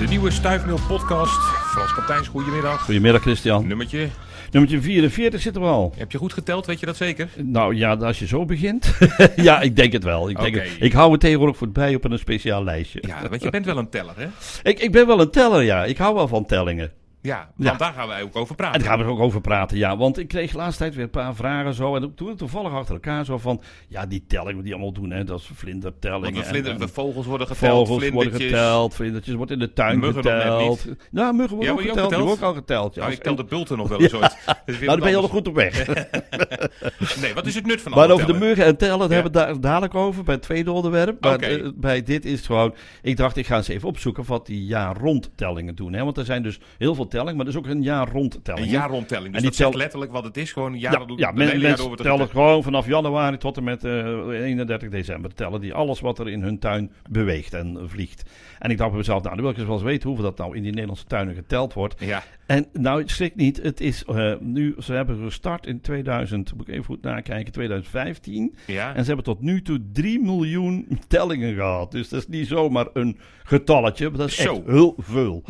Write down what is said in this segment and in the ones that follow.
De nieuwe Stuifmeel podcast. Frans Kapteins, goedemiddag. Goedemiddag Christian. Nummertje. Nummertje 44 zitten we al. Heb je goed geteld, weet je dat zeker? Nou ja, als je zo begint. ja, ik denk het wel. Ik, denk het. ik hou het tegenwoordig voor bij op een speciaal lijstje. Ja, want je bent wel een teller, hè? Ik, ik ben wel een teller, ja. Ik hou wel van tellingen. Ja, want Ja. daar gaan wij ook over En praten. daar gaan we ook over praten, ja. Want ik kreeg de laatste tijd weer een paar vragen zo. En toen toevallig achter elkaar zo van... Ja, die tellingen die allemaal doen, hè. Dat is vlindertellingen. Want de, en- vlinder, en de vogels worden geteld, Vogels worden vlindertjes. geteld, vlindertjes wordt in de tuin Muggen nog geteld. Ja, muggen worden Ja, ook geteld. Die worden ook al geteld. Ja, Nou, ik tel de bulten nog wel eens ooit. Weer nou, dan ben je al goed op weg. Nee, wat is het nut van Maar over de muggen en tellen, daar hebben we het daar dadelijk over bij het tweede onderwerp. Maar eh, bij dit is het gewoon, ik dacht ik ga eens even opzoeken wat die jaar rond tellingen doen. Hè? Want er zijn dus heel veel tellingen, maar er is ook een jaar rond telling. Een jaarrondtelling. Dus En dat die tel- zegt letterlijk wat het is. Gewoon een jaar, Ja, ja men- jaar mensen tellen gewoon vanaf januari tot en met eh, 31 december. Tellen die alles wat er in hun tuin beweegt en vliegt. En ik dacht bij mezelf, nou dan wil ik eens wel eens weten hoeveel dat nou in die Nederlandse tuinen geteld wordt. Ja, En nou, schrik niet, het is eh, nu, ze hebben gestart in 2000, moet ik even goed nakijken, 2015. ja. En ze hebben tot nu toe 3 miljoen tellingen gehad. Dus dat is niet zomaar een getalletje, maar dat is Zo. echt heel veel.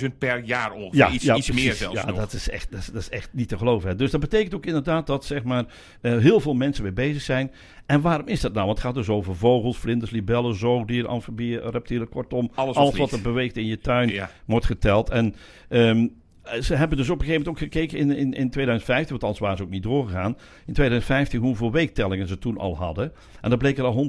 300.000 per jaar ongeveer. iets iets meer zelfs Ja, nog. dat is, echt, dat, is, dat is echt niet te geloven. Hè. Dus dat betekent ook inderdaad dat zeg maar, eh, heel veel mensen mee bezig zijn. En waarom is dat nou? Want het gaat dus over vogels, vlinders, libellen, zoogdieren, amfibieën, reptielen. Kortom, Alles alles, wat er beweegt in je tuin Ja. wordt geteld. En ehm, ze hebben dus op een gegeven moment ook gekeken in, in, in 2015, want anders waren ze ook niet doorgegaan. In 2015 hoeveel weektellingen ze toen al hadden. En dat bleek er al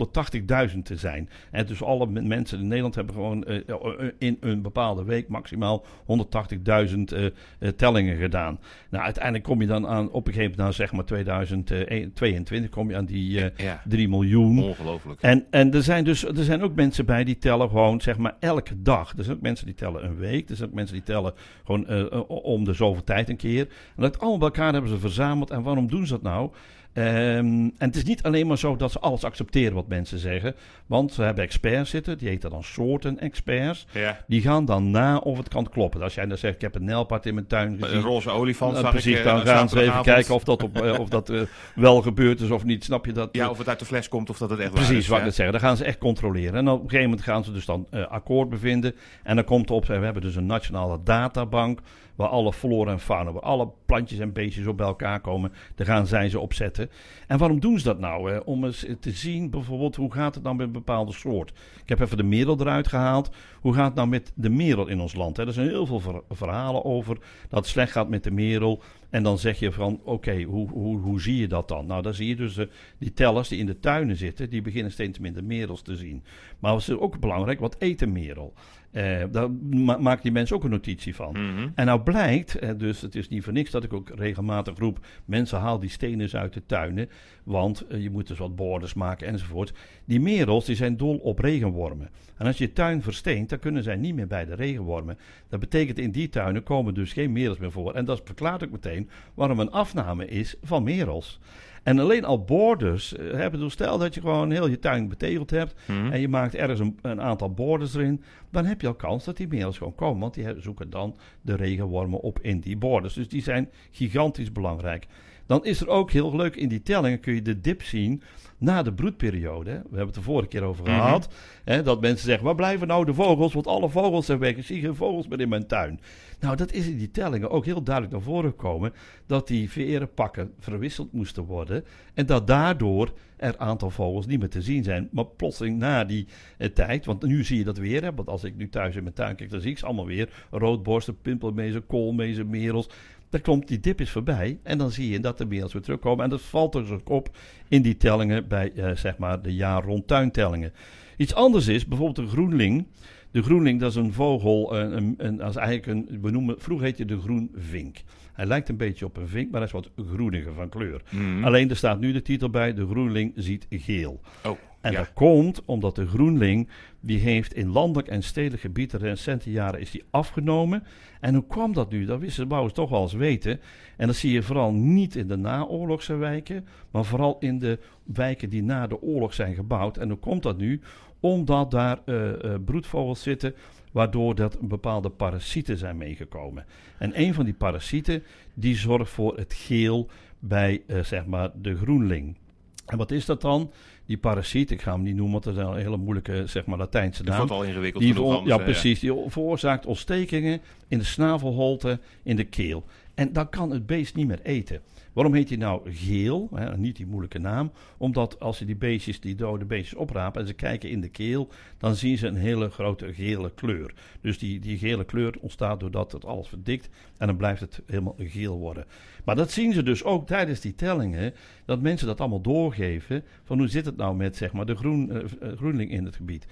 180.000 te zijn. En dus alle mensen in Nederland hebben gewoon eh, eh, in een bepaalde week maximaal 180.000 eh, eh, tellingen gedaan. Nou, uiteindelijk kom je dan aan, op een gegeven moment, nou zeg maar 2022, kom je aan die eh, Ja. 3 miljoen. Ongelooflijk. En, en er zijn dus er zijn ook mensen bij die tellen gewoon zeg maar elke dag. Er zijn ook mensen die tellen een week. Er zijn ook mensen die tellen gewoon eh, eh, om de zoveel tijd een keer. En dat allemaal bij elkaar hebben ze verzameld. En waarom doen ze dat nou? Ehm, en het is niet alleen maar zo dat ze alles accepteren wat mensen zeggen. Want ze hebben experts zitten, die heten dan soorten experts. Ja. Die gaan dan na of het kan kloppen. Als jij dan zegt, ik heb een nijlpaard in mijn tuin gezien. Een roze olifant zag precies, ik. dan eh, gaan ze even kijken of dat, op, eh, of dat eh, wel gebeurd is of niet. Snap je dat? Ja, of het uit de fles komt of dat het echt waar Precies, is. wat ik net zeggen. Dan gaan ze echt controleren. En op een gegeven moment gaan ze dus dan eh, akkoord bevinden. En dan komt op, we hebben dus een nationale databank. Waar alle flora en fauna, waar alle plantjes en beestjes op bij elkaar komen. Daar gaan zij ze op zetten. En waarom doen ze dat nou? Om eens te zien, bijvoorbeeld, hoe gaat het nou met een bepaalde soort? Ik heb even de merel eruit gehaald. Hoe gaat het nou met de merel in ons land? Hè? Er zijn heel veel ver- verhalen over dat het slecht gaat met de merel. En dan zeg je van, oké, hoe, hoe, hoe zie je dat dan? Nou, dan zie je dus eh, die tellers die in de tuinen zitten, die beginnen steeds minder merels te zien. Maar het is ook belangrijk, wat eet een merel? Eh, daar ma maken die mensen ook een notitie van. Mhm. En nou blijkt, eh, dus het is niet voor niks dat ik ook regelmatig roep: mensen haal die stenen eens uit de tuinen, want eh, je moet dus wat borders maken enzovoort. Die merels die zijn dol op regenwormen. En als je tuin versteent, dan kunnen zij niet meer bij de regenwormen. Dat betekent in die tuinen komen dus geen merels meer voor. En dat verklaart ook meteen waarom een afname is van merels. En alleen al borders eh, hebben dus stel dat je gewoon heel je tuin betegeld hebt Mhm. en je maakt ergens een, een aantal borders erin, dan heb je al kans dat die merels gewoon komen. Want die zoeken dan de regenwormen op in die borders. Dus die zijn gigantisch belangrijk. Dan is er ook heel leuk in die tellingen kun je de dip zien na de broedperiode. We hebben het de vorige keer over Mhm. gehad. Hè, dat mensen zeggen, waar blijven nou de vogels? Want alle vogels zijn weg. Ik zie geen vogels meer in mijn tuin. Nou, dat is in die tellingen ook heel duidelijk naar voren gekomen. Dat die verenpakken verwisseld moesten worden. En dat daardoor er aantal vogels niet meer te zien zijn. Maar plotseling na die eh, tijd, want nu zie je dat weer. Hè, want als ik nu thuis in mijn tuin kijk, dan zie ik ze allemaal weer. Roodborsten, pimpelmezen, koolmezen, merels. Dan komt die dip is voorbij en dan zie je dat de weer terugkomen. En dat valt dus ook op in die tellingen bij eh, zeg maar de jaar rond tuintellingen. Iets anders is bijvoorbeeld de groenling. De groenling dat is een vogel, een, een, een, dat is eigenlijk een, we noemen, vroeger heette de groenvink. Hij lijkt een beetje op een vink, maar hij is wat groeniger van kleur. Mhm. Alleen er staat nu de titel bij, de groenling ziet geel. Oh, En ja. dat komt omdat de groenling, die heeft in landelijk en stedelijk gebied de recente jaren is die afgenomen. En hoe kwam dat nu? Dat wisten de bouwers toch wel eens weten. En dat zie je vooral niet in de naoorlogse wijken, maar vooral in de wijken die na de oorlog zijn gebouwd. En hoe komt dat nu? Omdat daar eh, eh, broedvogels zitten, waardoor dat bepaalde parasieten zijn meegekomen. En een van die parasieten, die zorgt voor het geel bij, eh, zeg maar, de groenling. En wat is dat dan? Die parasiet, ik ga hem niet noemen, want dat is een hele moeilijke, zeg maar, Latijnse naam. Dat wordt al ingewikkeld die genoeg Ja, precies. Die veroorzaakt ontstekingen in de snavelholte, in de keel. En dan kan het beest niet meer eten. Waarom heet hij nou geel? Hè, niet die moeilijke naam. Omdat als ze die beestjes, die dode beestjes oprapen en ze kijken in de keel, dan zien ze een hele grote gele kleur. Dus die, die gele kleur ontstaat doordat het alles verdikt en dan blijft het helemaal geel worden. Maar dat zien ze dus ook tijdens die tellingen, dat mensen dat allemaal doorgeven. Van hoe zit het nou met zeg maar, de groen, uh, groenling in het gebied?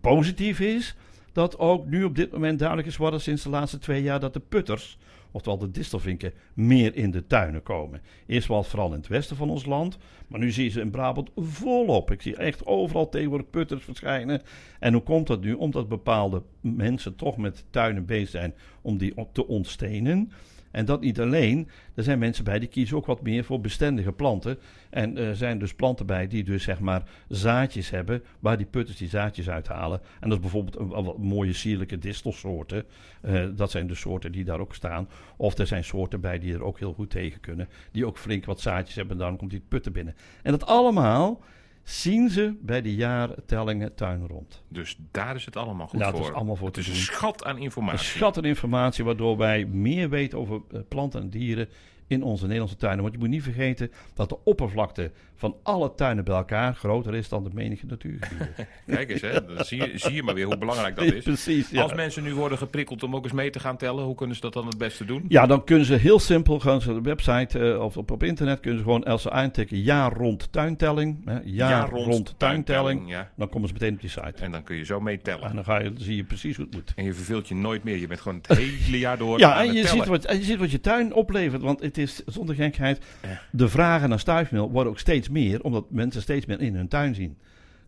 Positief is dat ook nu op dit moment duidelijk is geworden sinds de laatste twee jaar dat de putters oftewel de distelvinken, meer in de tuinen komen. Eerst wel vooral in het westen van ons land, maar nu zie je ze in Brabant volop. Ik zie echt overal tegenwoordig putters verschijnen. En hoe komt dat nu? Omdat bepaalde mensen toch met tuinen bezig zijn om die te ontstenen. En dat niet alleen. Er zijn mensen bij die kiezen ook wat meer voor bestendige planten. En er zijn dus planten bij die dus zeg maar zaadjes hebben waar die putters die zaadjes uithalen. En dat is bijvoorbeeld een, een mooie sierlijke distelsoorten. Uh, dat zijn de soorten die daar ook staan. Of er zijn soorten bij die er ook heel goed tegen kunnen. Die ook flink wat zaadjes hebben en dan komt die putten binnen. En dat allemaal zien ze bij de jaartellingen tuin rond. Dus daar is het allemaal goed ja, voor. Het is allemaal voor het is een schat aan informatie. Een schat aan informatie waardoor wij meer weten over eh, planten en dieren in onze Nederlandse tuinen. Want je moet niet vergeten dat de oppervlakte van alle tuinen bij elkaar groter is dan de menige natuurgebieden. Kijk eens, hè, dan zie, je, zie je maar weer hoe belangrijk dat is. Precies, Als mensen nu worden geprikkeld om ook eens mee te gaan tellen, hoe kunnen ze dat dan het beste doen? Ja, dan kunnen ze heel simpel, gaan ze op de website uh, of op, op internet, kunnen ze gewoon als ze aantikken jaar rond tuintelling. Hè, jaar, rond, rond tuintelling. ja. Dan komen ze meteen op die site. En dan kun je zo meetellen. En dan ga je, zie je precies hoe het moet. En je verveelt je nooit meer. Je bent gewoon het hele jaar door Ja, en je, ziet wat, en je ziet wat je tuin oplevert. Want het is, zonder gekheid, de vragen naar stuifmeel worden ook steeds meer, omdat mensen steeds meer in hun tuin zien.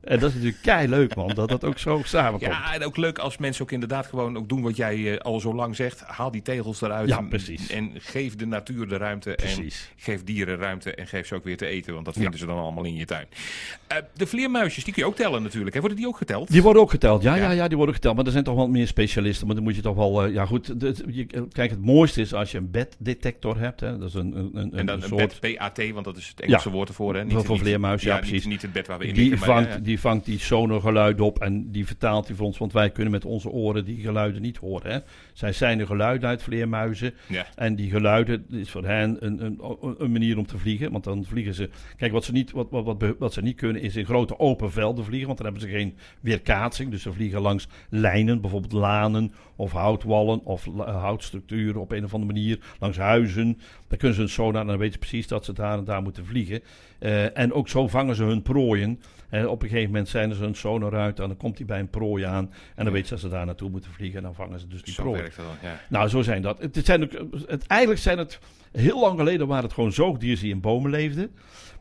En dat is natuurlijk kei leuk, man, dat dat ook zo samenkomt. Ja, en ook leuk als mensen ook inderdaad gewoon ook doen wat jij uh, al zo lang zegt. Haal die tegels eruit. Ja, precies. En, geef de natuur de ruimte. Precies. En geef dieren ruimte en geef ze ook weer te eten, want dat vinden ja. ze dan allemaal in je tuin. Uh, de vleermuisjes, die kun je ook tellen natuurlijk. Hè? Worden die ook geteld? Die worden ook geteld, ja, ja, ja, ja die worden geteld. Maar er zijn toch wel meer specialisten. Maar dan moet je toch wel, uh, ja goed. De, je, kijk, het mooiste is als je een beddetector hebt. Hè. Dat is een, een, een, en dan een, een soort... bed, PAT, want dat is het Engelse woord ervoor. Hè? Niet, voor vleermuis, ja, precies. Niet, niet, het bed waar we in die liggen. Vangt, maar, die vangt die sonorgeluid op en die vertaalt die voor ons. Want wij kunnen met onze oren die geluiden niet horen. Hè. Zij zijn de geluiden uit vleermuizen. Ja. En die geluiden is voor hen een, een, een, manier om te vliegen. Want dan vliegen ze. Kijk, wat ze, niet, wat, wat, wat, wat ze niet kunnen is in grote open velden vliegen. Want dan hebben ze geen weerkaatsing. Dus ze vliegen langs lijnen, bijvoorbeeld lanen of houtwallen of houtstructuren op een of andere manier. Langs huizen. Dan kunnen ze een sonar en dan weten ze precies dat ze daar en daar moeten vliegen. Uh, en ook zo vangen ze hun prooien. En op een gegeven moment zijn ze een sonar uit en dan komt hij bij een prooi aan. En dan ja. weten ze dat ze daar naartoe moeten vliegen en dan vangen ze dus die zo prooi. Werkt dat dan, ja. Nou, zo zijn dat. Het, zijn ook, het, eigenlijk zijn het, heel lang geleden waren het gewoon zoogdieren die in bomen leefden.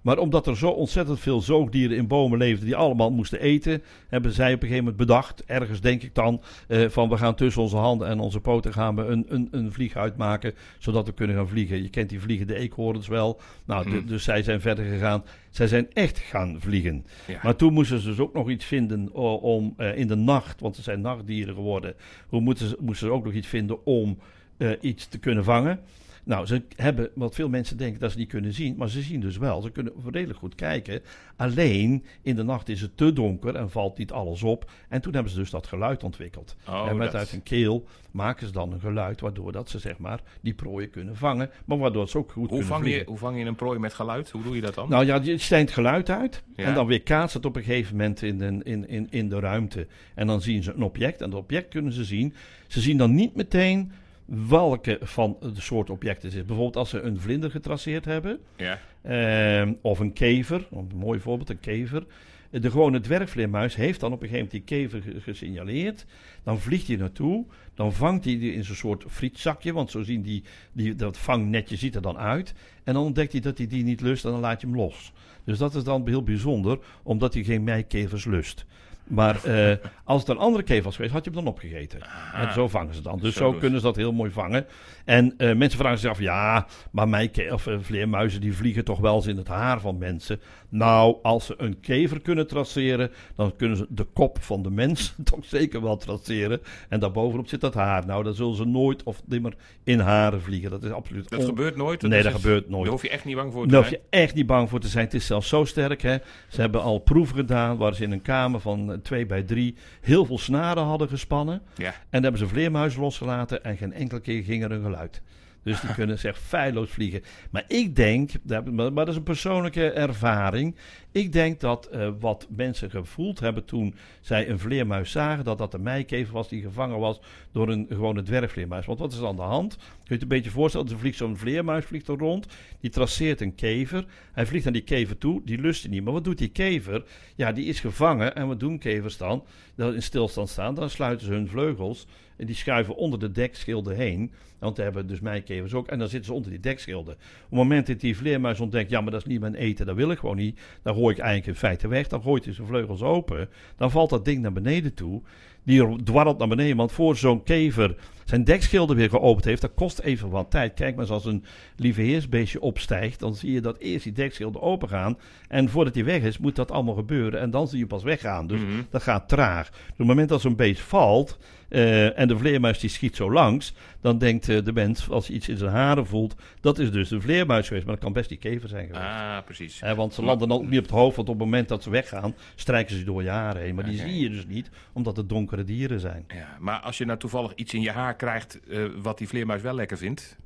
Maar omdat er zo ontzettend veel zoogdieren in bomen leefden die allemaal moesten eten, hebben zij op een gegeven moment bedacht, ergens denk ik dan, eh, van we gaan tussen onze handen en onze poten gaan we een, een, een vlieg uitmaken, zodat we kunnen gaan vliegen. Je kent die vliegende eekhoorns wel. Nou, mm. dus zij zijn verder gegaan. Zij zijn echt gaan vliegen. Ja. Maar toen moesten ze dus ook nog iets vinden om uh, in de nacht, want ze zijn nachtdieren geworden, hoe moeten ze, moesten ze ook nog iets vinden om uh, iets te kunnen vangen. Nou, ze hebben, wat veel mensen denken dat ze niet kunnen zien, maar ze zien dus wel. Ze kunnen redelijk goed kijken. Alleen in de nacht is het te donker en valt niet alles op. En toen hebben ze dus dat geluid ontwikkeld. Oh, en met dat... uit een keel maken ze dan een geluid waardoor dat ze zeg maar die prooien kunnen vangen, maar waardoor ze ook goed hoe kunnen vang vliegen. je, Hoe vang je een prooi met geluid? Hoe doe je dat dan? Nou ja, je steent geluid uit Ja. en dan weer kaatst het op een gegeven moment in, de- in, in, in de ruimte. En dan zien ze een object en dat object kunnen ze zien. Ze zien dan niet meteen welke van de soort objecten het is. Bijvoorbeeld als ze een vlinder getraceerd hebben, ja. Ehm, of een kever, een mooi voorbeeld, een kever. De gewone dwergvleermuis heeft dan op een gegeven moment die kever ge- gesignaleerd. Dan vliegt hij naartoe. Dan vangt hij die in zo'n soort frietzakje. Want zo zien die, die, dat vangnetje ziet er dan uit. En dan ontdekt hij dat hij die niet lust en dan laat je hem los. Dus dat is dan heel bijzonder, omdat hij geen meikevers lust. Maar uh, als het een andere kever was geweest, had je hem dan opgegeten. En zo vangen ze dan. Dus zo, zo kunnen ze dat heel mooi vangen. En uh, mensen vragen zich af, ja, maar mijn of, uh, vleermuizen die vliegen toch wel eens in het haar van mensen. Nou, als ze een kever kunnen traceren, dan kunnen ze de kop van de mens toch zeker wel traceren. En daarbovenop zit dat haar. Nou, dan zullen ze nooit of nimmer in haren vliegen. Dat is absoluut Dat gebeurt nooit? Dat nee, dat gebeurt nooit. Daar hoef je echt niet bang voor te zijn? Daar hoef je echt niet bang voor te zijn. Het is zelfs zo sterk, hè. Ze hebben al proeven gedaan waar ze in een kamer van 2 bij 3 heel veel snaren hadden gespannen. Ja. En dan hebben ze vleermuizen losgelaten en geen enkele keer ging er een geluid. Dus die kunnen zeg feilloos vliegen. Maar ik denk, maar dat is een persoonlijke ervaring. Ik denk dat uh, wat mensen gevoeld hebben toen zij een vleermuis zagen, dat dat een meikever was die gevangen was door een gewone dwergvleermuis. Want wat is er aan de hand? Je het een beetje voorstellen? Er vliegt zo'n vleermuis vliegt er rond, die traceert een kever. Hij vliegt naar die kever toe, die lust hij niet. Maar wat doet die kever? Ja, die is gevangen. En wat doen kevers dan? Dat in stilstand staan, dan sluiten ze hun vleugels en die schuiven onder de dekschilden heen. Want daar hebben dus meikevers ook. En dan zitten ze onder die dekschilden. Op het moment dat die vleermuis ontdekt, ja, maar dat is niet mijn eten, dat wil ik gewoon niet. Dan gooi ik eigenlijk in feite weg. Dan gooit hij zijn vleugels open. Dan valt dat ding naar beneden toe. Die dwarrelt naar beneden. Want voor zo'n kever zijn dekschilden weer geopend heeft, dat kost even wat tijd. Kijk maar eens als een lieve heersbeestje opstijgt, dan zie je dat eerst die dekschilden open gaan. En voordat hij weg is, moet dat allemaal gebeuren. En dan zie je pas weggaan. Dus Mhm. dat gaat traag. Dus op het moment dat zo'n beest valt, eh, en de vleermuis die schiet zo langs, dan denkt eh, de mens, als hij iets in zijn haren voelt, dat is dus een vleermuis geweest. Maar dat kan best die kever zijn geweest. Ah, precies. Eh, want ze landen dan ook niet op het hoofd, want op het moment dat ze weggaan, strijken ze door je haren heen. Maar die zie je dus niet, omdat het donkere dieren zijn. Ja, maar als je nou toevallig iets in je haar krijgt eh, wat die vleermuis wel lekker vindt.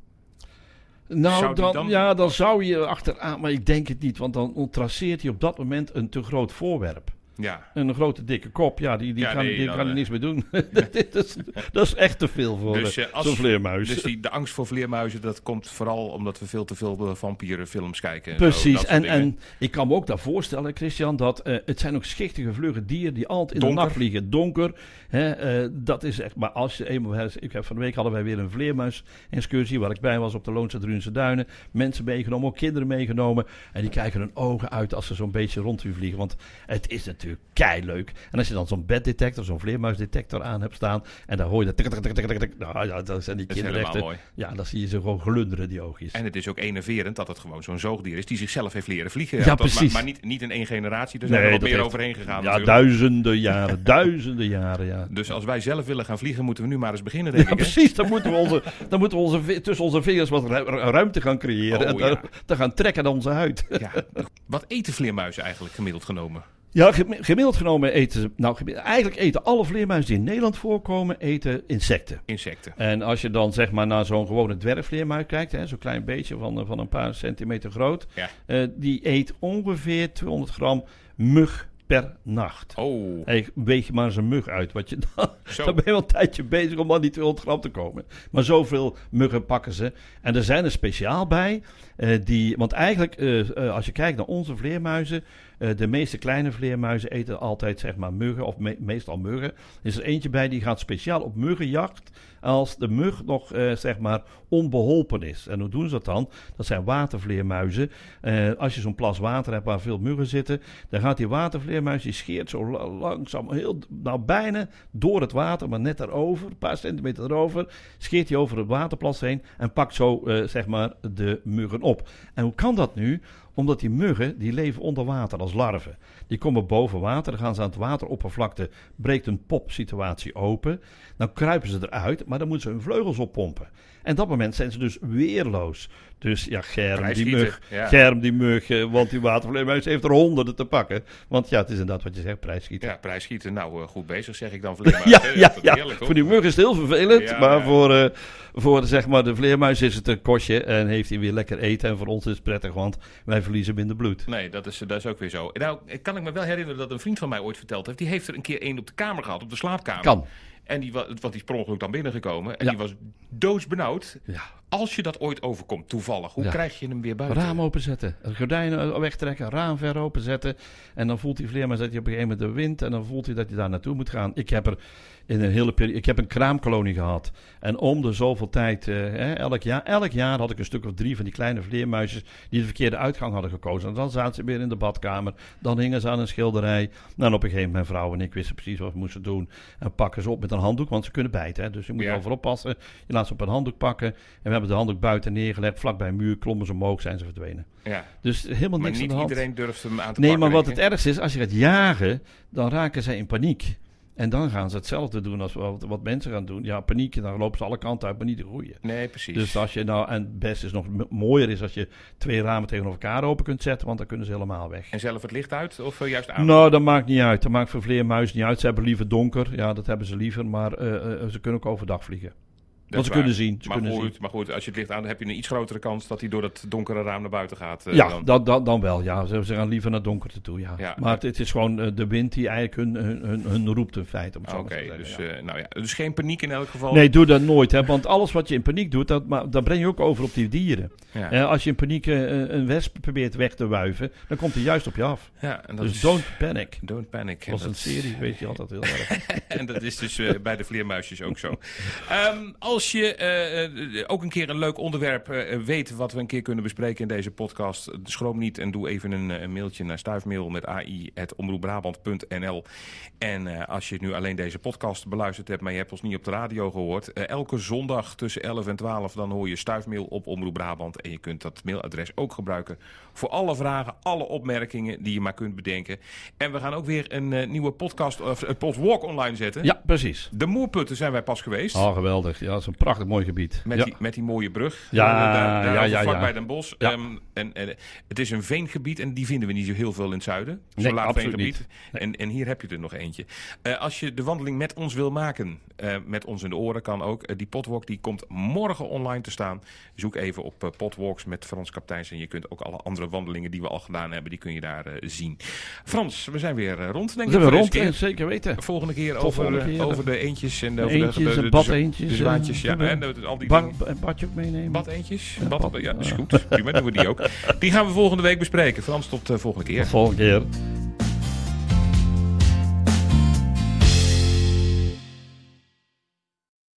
Nou, dan- ja, dan zou je achteraan, maar ik denk het niet, want dan traceert hij op dat moment een te groot voorwerp. Ja, Een grote dikke kop, ja, die, die Ja, nee, die dan, kan er eh. niks mee doen. dat, is, dat is echt te veel voor Dus, als- zo'n vleermuis. dus die, de angst voor vleermuizen, dat komt vooral omdat we veel te veel vampierenfilms kijken. zo, Precies, en, en ik kan me ook daar voorstellen, Christian, dat het zijn ook schichtige vlugge dieren die altijd in de nacht vliegen. Donker, hè, dat is echt, maar als je eenmaal, ik heb van de week hadden wij weer een vleermuis-excursie waar ik bij was op de Loonse Drunse Duinen. Mensen meegenomen, ook kinderen meegenomen. En die kijken hun ogen uit als ze zo'n beetje rond u vliegen, want het is natuurlijk kei leuk. En als je dan zo'n beddetector, zo'n vleermuisdetector aan hebt staan en dan hoor je dat nou ja, dan zijn die Dat is kinderen eh, mooi. ja, dan zie je ze gewoon glunderen die oogjes. En het is ook enerverend dat het gewoon zo'n zoogdier is die zichzelf heeft leren vliegen. Ja, Dat- precies. Maar, maar niet, niet in één generatie, er zijn Nee, er wat dat meer heeft- overheen gegaan. Ja, natuurlijk. duizenden jaren, duizenden jaren, ja. Dus als wij zelf willen gaan vliegen, moeten we nu maar eens beginnen, denk Ja, ik. precies. Dan moeten we, onze, dan moeten we onze, tussen onze vingers wat ru- ruimte gaan creëren. Oh, en dan, ja. dan gaan trekken aan onze huid. Ja. Wat eten vleermuizen eigenlijk gemiddeld genomen? Ja, gem- gemiddeld genomen eten ze... Nou, eigenlijk eten alle vleermuizen die in Nederland voorkomen, eten insecten. Insecten. En als je dan zeg maar naar zo'n gewone dwergvleermuis kijkt, hè, zo'n klein beetje van, eh, van een paar centimeter groot, Ja. eh, die eet ongeveer 200 gram mug per nacht. Oh, Hey, weeg je maar eens een mug uit. Wat je dan, dan ben je wel een tijdje bezig om aan die 200 gram te komen. Maar zoveel muggen pakken ze. En er zijn er speciaal bij. eh, die, want eigenlijk, als je kijkt naar onze vleermuizen. Eh, de meeste kleine vleermuizen eten altijd zeg maar muggen. Of me- meestal muggen. Er is er eentje bij die gaat speciaal op muggenjacht. Als de mug nog eh, zeg maar onbeholpen is. En hoe doen ze dat dan? Dat zijn watervleermuizen. Eh, als je zo'n plas water hebt waar veel muggen zitten. Dan gaat die watervleermuis, die scheert zo la- langzaam, heel, nou bijna door het water, maar net erover, een paar centimeter erover, scheert hij over het waterplas heen en pakt zo, zeg maar, de muggen op. En hoe kan dat nu? Omdat die muggen, die leven onder water als larven. Die komen boven water, dan gaan ze aan het wateroppervlakte, breekt een popsituatie open. Dan kruipen ze eruit, maar dan moeten ze hun vleugels oppompen. En op dat moment zijn ze dus weerloos. Dus ja, Germ, die mug, ja. Germ, die mug, want die watervleermuis heeft er honderden te pakken. Want ja, het is inderdaad wat je zegt, prijsschieten. ja, prijsschieten. Nou, eh, goed bezig zeg ik dan. Ja, vleermuizen. ja, ja. heerlijk, voor die mug is het heel vervelend. Ja, maar. Voor, eh, voor zeg maar, de vleermuis is het een kostje. En heeft hij weer lekker eten. En voor ons is het prettig, want wij verliezen minder bloed. Nee, dat is, dat is ook weer zo. Nou, kan ik me wel herinneren dat een vriend van mij ooit verteld heeft. Die heeft er een keer één op de kamer gehad, op de slaapkamer. Kan. En die, wa- want die is per ongeluk dan binnengekomen. En Ja. die was doodsbenauwd. Ja. Als je dat ooit overkomt, toevallig, hoe krijg je hem weer buiten? Raam openzetten, gordijnen wegtrekken, raam ver openzetten. En dan voelt die vleermuis dat hij op een gegeven moment de wind en dan voelt hij dat hij daar naartoe moet gaan. Ik heb er in een hele periode. Ik heb een kraamkolonie gehad. En om de zoveel tijd, eh, elk, jaar, elk jaar had ik een stuk of drie van die kleine vleermuisjes die de verkeerde uitgang hadden gekozen. En dan zaten ze weer in de badkamer. Dan hingen ze aan een schilderij. Nou, en op een gegeven moment, mijn vrouw en ik wisten precies wat we moesten doen. En pakken ze op met een handdoek, want ze kunnen bijten. Hè? Dus je moet ja. overal oppassen. Je laat ze op een handdoek pakken. En we hebben de handdoek buiten neergelegd. Vlak bij een muur klommen ze omhoog, zijn ze verdwenen. Ja. Dus helemaal maar niks aan de hand. iedereen durft hem aan te nee, pakken. Nee, maar wat het ergste is, als je gaat jagen, dan raken zij in paniek. En dan gaan ze hetzelfde doen als wat, wat, mensen gaan doen. Ja, paniek, dan lopen ze alle kanten uit, maar niet te groeien. Nee, precies. Dus als je nou, en het beste is nog mooier is als je twee ramen tegenover elkaar open kunt zetten, want dan kunnen ze helemaal weg. En zelf het licht uit of juist aan? Nou, dat maakt niet uit. Dat maakt voor vleermuizen niet uit. Ze hebben liever donker. Ja, dat hebben ze liever, maar uh, uh, ze kunnen ook overdag vliegen. Want ze kunnen zien. Ze maar, kunnen goed, zien. maar goed, als je het licht aan, heb je een iets grotere kans dat hij door dat donkere raam naar buiten gaat. Uh, ja, dan. Dat, dat, dan wel. Ja. Ze, ze gaan liever naar donkerte toe. Ja. Ja. Maar het, het is gewoon uh, de wind die eigenlijk hun, hun, hun, hun roept in feite. Om het zo Oké, zeggen, dus, ja. uh, nou ja, dus geen paniek in elk geval. Nee, doe dat nooit. Hè, want alles wat je in paniek doet, dat, maar, dat breng je ook over op die dieren. Ja. Eh, als je in paniek een wesp probeert weg te wuiven, dan komt hij juist op je af. Ja, en dat dus is, don't panic. Don't panic. Dat was een serie, weet je altijd heel erg. en dat is dus bij de vleermuisjes ook zo. Um, als je uh, ook een keer een leuk onderwerp weet wat we een keer kunnen bespreken in deze podcast, schroom niet en doe even een, een mailtje naar stuifmail met ai.omroepbrabant.nl. En als je nu alleen deze podcast beluisterd hebt, maar je hebt ons niet op de radio gehoord, elke zondag tussen 11 en 12 dan hoor je stuifmail op Omroep Brabant. En je kunt dat mailadres ook gebruiken voor alle vragen, alle opmerkingen die je maar kunt bedenken. En we gaan ook weer een uh, nieuwe podcast, of een online zetten. Ja, precies. De Moerputten zijn wij pas geweest. Oh, geweldig. Ja, prachtig mooi gebied. Met, ja. die, met die mooie brug. Ja, uh, daar, daar ja, ja, bij Den Bosch. Ja. Um, en, en, het is een veengebied en die vinden we niet zo heel veel in het zuiden. Zo'n Nee, laag veengebied. Nee. En, en hier heb je er nog eentje. Uh, als je de wandeling met ons wil maken, uh, met ons in de oren kan ook. Uh, die potwalk die komt morgen online te staan. Zoek even op potwalks met Frans Kapteins. En je kunt ook alle andere wandelingen die we al gedaan hebben, die kun je daar zien. Frans, we zijn weer rond, denk We ik. zijn rond, en keer. zeker weten. Volgende keer Tot over, volgende keer. over de eentjes en over Eentjes, de, de, en de, badeentjes, de Ja, en- de- al die Ba- dingen. badje ook meenemen. Ja, Bad, bad- ja, dat is ja. goed. Prima, doen we die ook. Die gaan we volgende week bespreken. Frans, tot uh, volgende keer. Tot volgende keer.